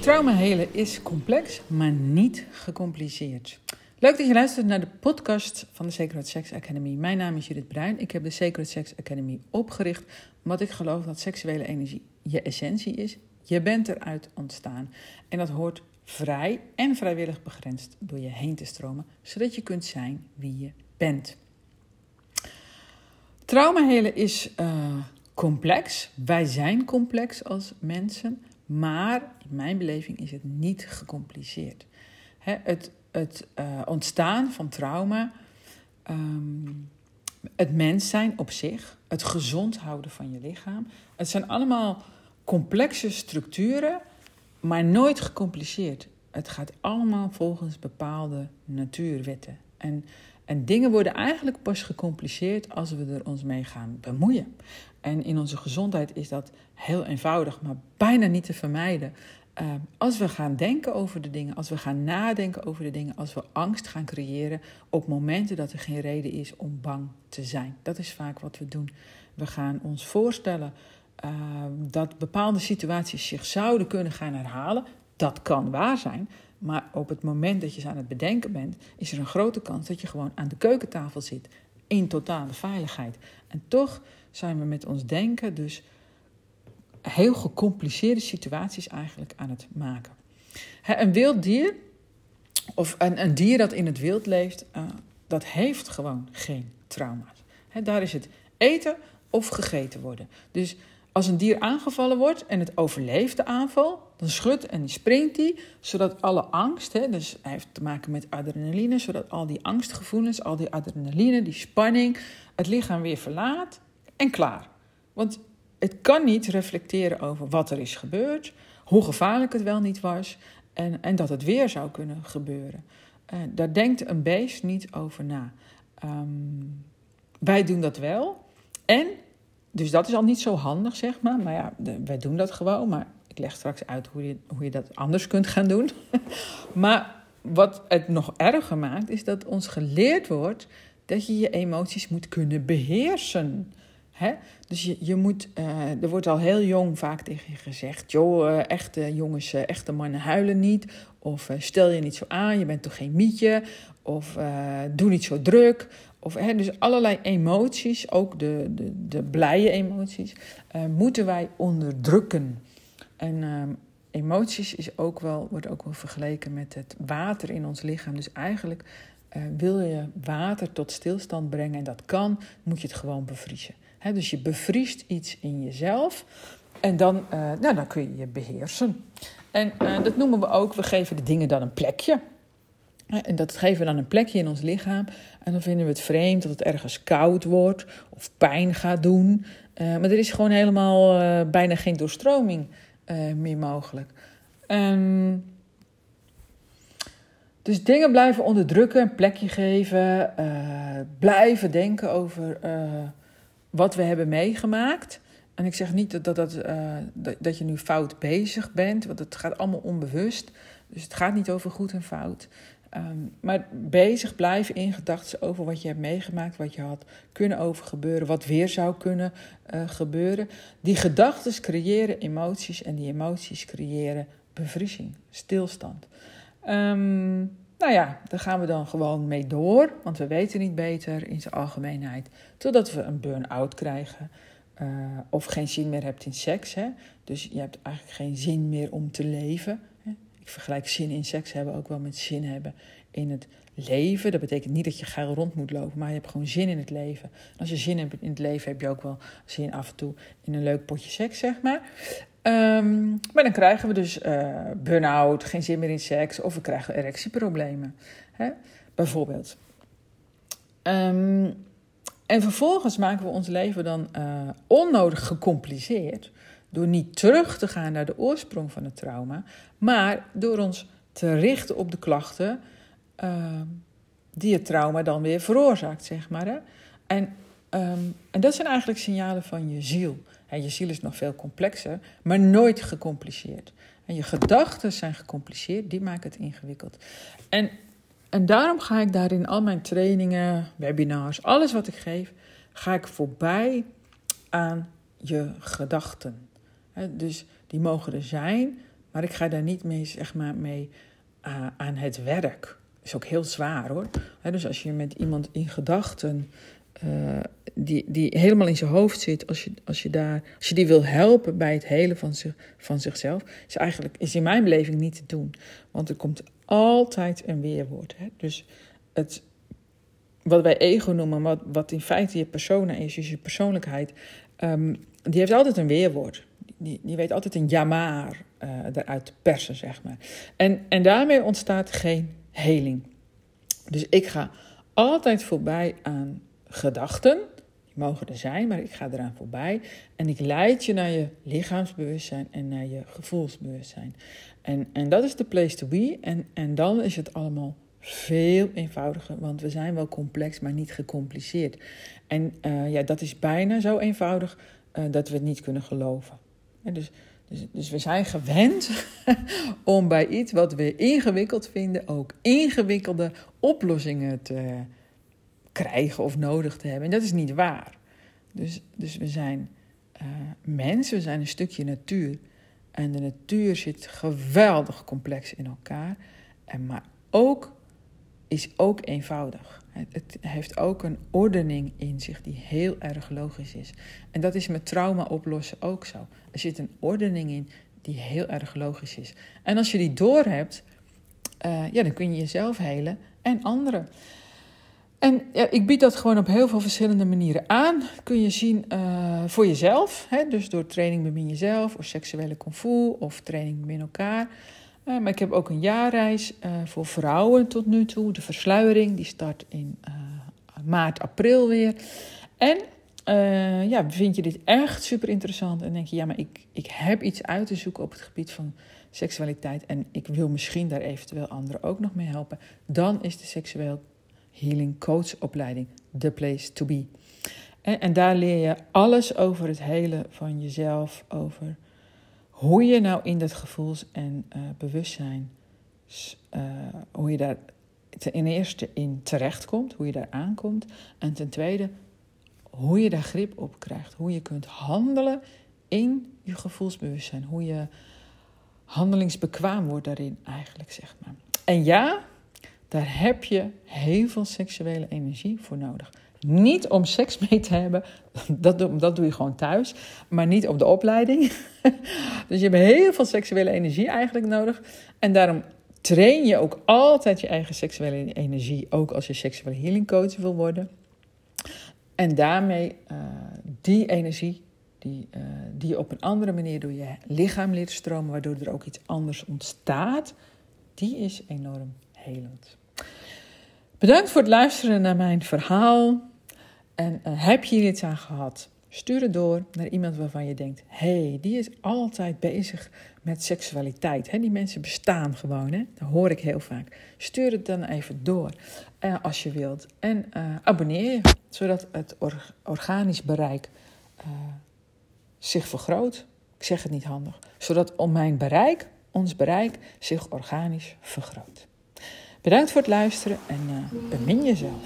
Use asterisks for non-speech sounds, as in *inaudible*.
Trauma helen is complex, maar niet gecompliceerd. Leuk dat je luistert naar de podcast van de Sacred Sex Academy. Mijn naam is Judith Bruin. Ik heb de Sacred Sex Academy opgericht omdat ik geloof dat seksuele energie je essentie is. Je bent eruit ontstaan en dat hoort vrij en vrijwillig begrensd door je heen te stromen, zodat je kunt zijn wie je bent. Trauma helen is uh, complex. Wij zijn complex als mensen, maar in mijn beleving is het niet gecompliceerd. het het uh, ontstaan van trauma, um, het mens zijn op zich, het gezond houden van je lichaam. Het zijn allemaal complexe structuren, maar nooit gecompliceerd. Het gaat allemaal volgens bepaalde natuurwetten. En, en dingen worden eigenlijk pas gecompliceerd als we er ons mee gaan bemoeien. En in onze gezondheid is dat heel eenvoudig, maar bijna niet te vermijden. Uh, als we gaan denken over de dingen, als we gaan nadenken over de dingen, als we angst gaan creëren op momenten dat er geen reden is om bang te zijn. Dat is vaak wat we doen. We gaan ons voorstellen uh, dat bepaalde situaties zich zouden kunnen gaan herhalen. Dat kan waar zijn, maar op het moment dat je ze aan het bedenken bent, is er een grote kans dat je gewoon aan de keukentafel zit in totale veiligheid. En toch zijn we met ons denken dus heel gecompliceerde situaties eigenlijk aan het maken. Een wild dier, of een, een dier dat in het wild leeft, uh, dat heeft gewoon geen trauma's. daar is het eten of gegeten worden. Dus als een dier aangevallen wordt en het overleeft de aanval, dan schudt en springt hij, zodat alle angst, hè, dus hij heeft te maken met adrenaline, zodat al die angstgevoelens, al die adrenaline, die spanning, het lichaam weer verlaat en klaar. Want het kan niet reflecteren over wat er is gebeurd, hoe gevaarlijk het wel niet was en, en dat het weer zou kunnen gebeuren. Uh, daar denkt een beest niet over na. Um, wij doen dat wel. En, dus dat is al niet zo handig, zeg maar. Maar ja, wij doen dat gewoon. Maar ik leg straks uit hoe je, hoe je dat anders kunt gaan doen. *laughs* maar wat het nog erger maakt, is dat ons geleerd wordt dat je je emoties moet kunnen beheersen. Dus je, je moet, uh, er wordt al heel jong vaak tegen je gezegd: joh, uh, echte jongens, uh, echte mannen huilen niet. Of stel je niet zo aan, je bent toch geen mietje. Of doe niet zo druk. Of, hè, dus allerlei emoties, ook de, de, de blije emoties, moeten wij onderdrukken. En ehm, emoties is ook wel, wordt ook wel vergeleken met het water in ons lichaam. Dus eigenlijk wil je water tot stilstand brengen en dat kan, moet je het gewoon bevriezen dus je bevriest iets in jezelf en dan, uh, nou, dan kun je je beheersen. En dat noemen we ook, we geven de dingen dan een plekje. En dat geven we dan een plekje in ons lichaam. En dan vinden we het vreemd dat het ergens koud wordt of pijn gaat doen. Uh, maar er is gewoon helemaal bijna geen doorstroming meer mogelijk. Um, dus dingen blijven onderdrukken, een plekje geven, blijven denken over wat we hebben meegemaakt. En ik zeg niet dat, dat, dat, dat, dat, je nu fout bezig bent, want het gaat allemaal onbewust. Dus het gaat niet over goed en fout. Um, maar bezig blijven in gedachten over wat je hebt meegemaakt, wat je had kunnen overgebeuren, wat weer zou kunnen uh, gebeuren. Die gedachten creëren emoties en die emoties creëren bevriezing, stilstand. Um, nou ja, daar gaan we dan gewoon mee door, want we weten niet beter in zijn algemeenheid. Totdat we een burn-out krijgen uh, of geen zin meer hebt in seks. Hè? Dus je hebt eigenlijk geen zin meer om te leven. Ik vergelijk zin in seks hebben ook wel met zin hebben in het leven. Dat betekent niet dat je geil rond moet lopen, maar je hebt gewoon zin in het leven. En als je zin hebt in het leven, heb je ook wel zin af en toe in een leuk potje seks, zeg maar. Um, maar dan krijgen we dus uh, burn-out, geen zin meer in seks of we krijgen erectieproblemen. Hè? Bijvoorbeeld. Um, en vervolgens maken we ons leven dan uh, onnodig gecompliceerd door niet terug te gaan naar de oorsprong van het trauma, maar door ons te richten op de klachten uh, die het trauma dan weer veroorzaakt, zeg maar. Hè? En, um, en dat zijn eigenlijk signalen van je ziel. En je ziel is nog veel complexer, maar nooit gecompliceerd. En je gedachten zijn gecompliceerd, die maken het ingewikkeld. En en daarom ga ik daarin al mijn trainingen, webinars, alles wat ik geef, ga ik voorbij aan je gedachten. Dus die mogen er zijn, maar ik ga daar niet mee, zeg maar, mee uh, aan het werk. Is ook heel zwaar hoor. dus als je met iemand in gedachten uh, die, die helemaal in zijn hoofd zit, als je, als je, daar, als je die wil helpen bij het helen van, zich, van zichzelf, is eigenlijk is in mijn beleving niet te doen. Want er komt altijd een weerwoord. Hè? Dus het, wat wij ego noemen, wat, wat in feite je persona is, dus je persoonlijkheid, um, die heeft altijd een weerwoord. Die, die weet altijd een jamaar uh, eruit te persen, zeg maar. En, en daarmee ontstaat geen heling. Dus ik ga altijd voorbij aan gedachten. Die mogen er zijn, maar ik ga eraan voorbij. En ik leid je naar je lichaamsbewustzijn en naar je gevoelsbewustzijn. En, en dat is de place to be. En, en dan is het allemaal veel eenvoudiger, want we zijn wel complex, maar niet gecompliceerd. En uh, ja, dat is bijna zo eenvoudig uh, dat we het niet kunnen geloven. En dus, dus, dus we zijn gewend *laughs* om bij iets wat we ingewikkeld vinden ook ingewikkelde oplossingen te krijgen of nodig te hebben. En dat is niet waar. Dus, dus we zijn uh, mensen, we zijn een stukje natuur. En de natuur zit geweldig complex in elkaar. En maar ook is ook eenvoudig. Het heeft ook een ordening in zich die heel erg logisch is. En dat is met trauma oplossen ook zo. Er zit een ordening in die heel erg logisch is. En als je die doorhebt, uh, ja, dan kun je jezelf helen en anderen. En ik bied dat gewoon op heel veel verschillende manieren aan. Kun je zien uh, voor jezelf, hè? dus door training bemin jezelf, of seksuele kung of training bemin elkaar. Uh, maar ik heb ook een jaarreis uh, voor vrouwen tot nu toe. De versluiering, die start in maart, april weer. En ja, vind je dit echt super interessant en denk je, ja, maar ik, ik heb iets uit te zoeken op het gebied van seksualiteit en ik wil misschien daar eventueel anderen ook nog mee helpen, dan is de seksueel Healing Coach opleiding, The Place to Be. En, en, daar leer je alles over het hele van jezelf, over hoe je nou in dat gevoels- en uh, bewustzijn, uh, hoe je daar ten eerste in terechtkomt, hoe je daar aankomt. En ten tweede, hoe je daar grip op krijgt, hoe je kunt handelen in je gevoelsbewustzijn, hoe je handelingsbekwaam wordt daarin eigenlijk, zeg maar. En ja, daar heb je heel veel seksuele energie voor nodig. Niet om seks mee te hebben, dat, dat doe je gewoon thuis, maar niet op de opleiding. *laughs* dus je hebt heel veel seksuele energie eigenlijk nodig. En daarom train je ook altijd je eigen seksuele energie, ook als je seksuele healing coach wil worden. En daarmee uh, die energie, die, uh, die je op een andere manier door je lichaam leert stromen, waardoor er ook iets anders ontstaat, die is enorm helend. Bedankt voor het luisteren naar mijn verhaal. En uh, heb je hier iets aan gehad? Stuur het door naar iemand waarvan je denkt: hey, die is altijd bezig met seksualiteit. Die mensen bestaan gewoon, hè? dat hoor ik heel vaak. Stuur het dan even door uh, als je wilt. En uh, abonneer je, zodat het or organisch bereik zich vergroot. Ik zeg het niet handig. Zodat om mijn bereik, ons bereik, zich organisch vergroot. Bedankt voor het luisteren en uh, bemin jezelf.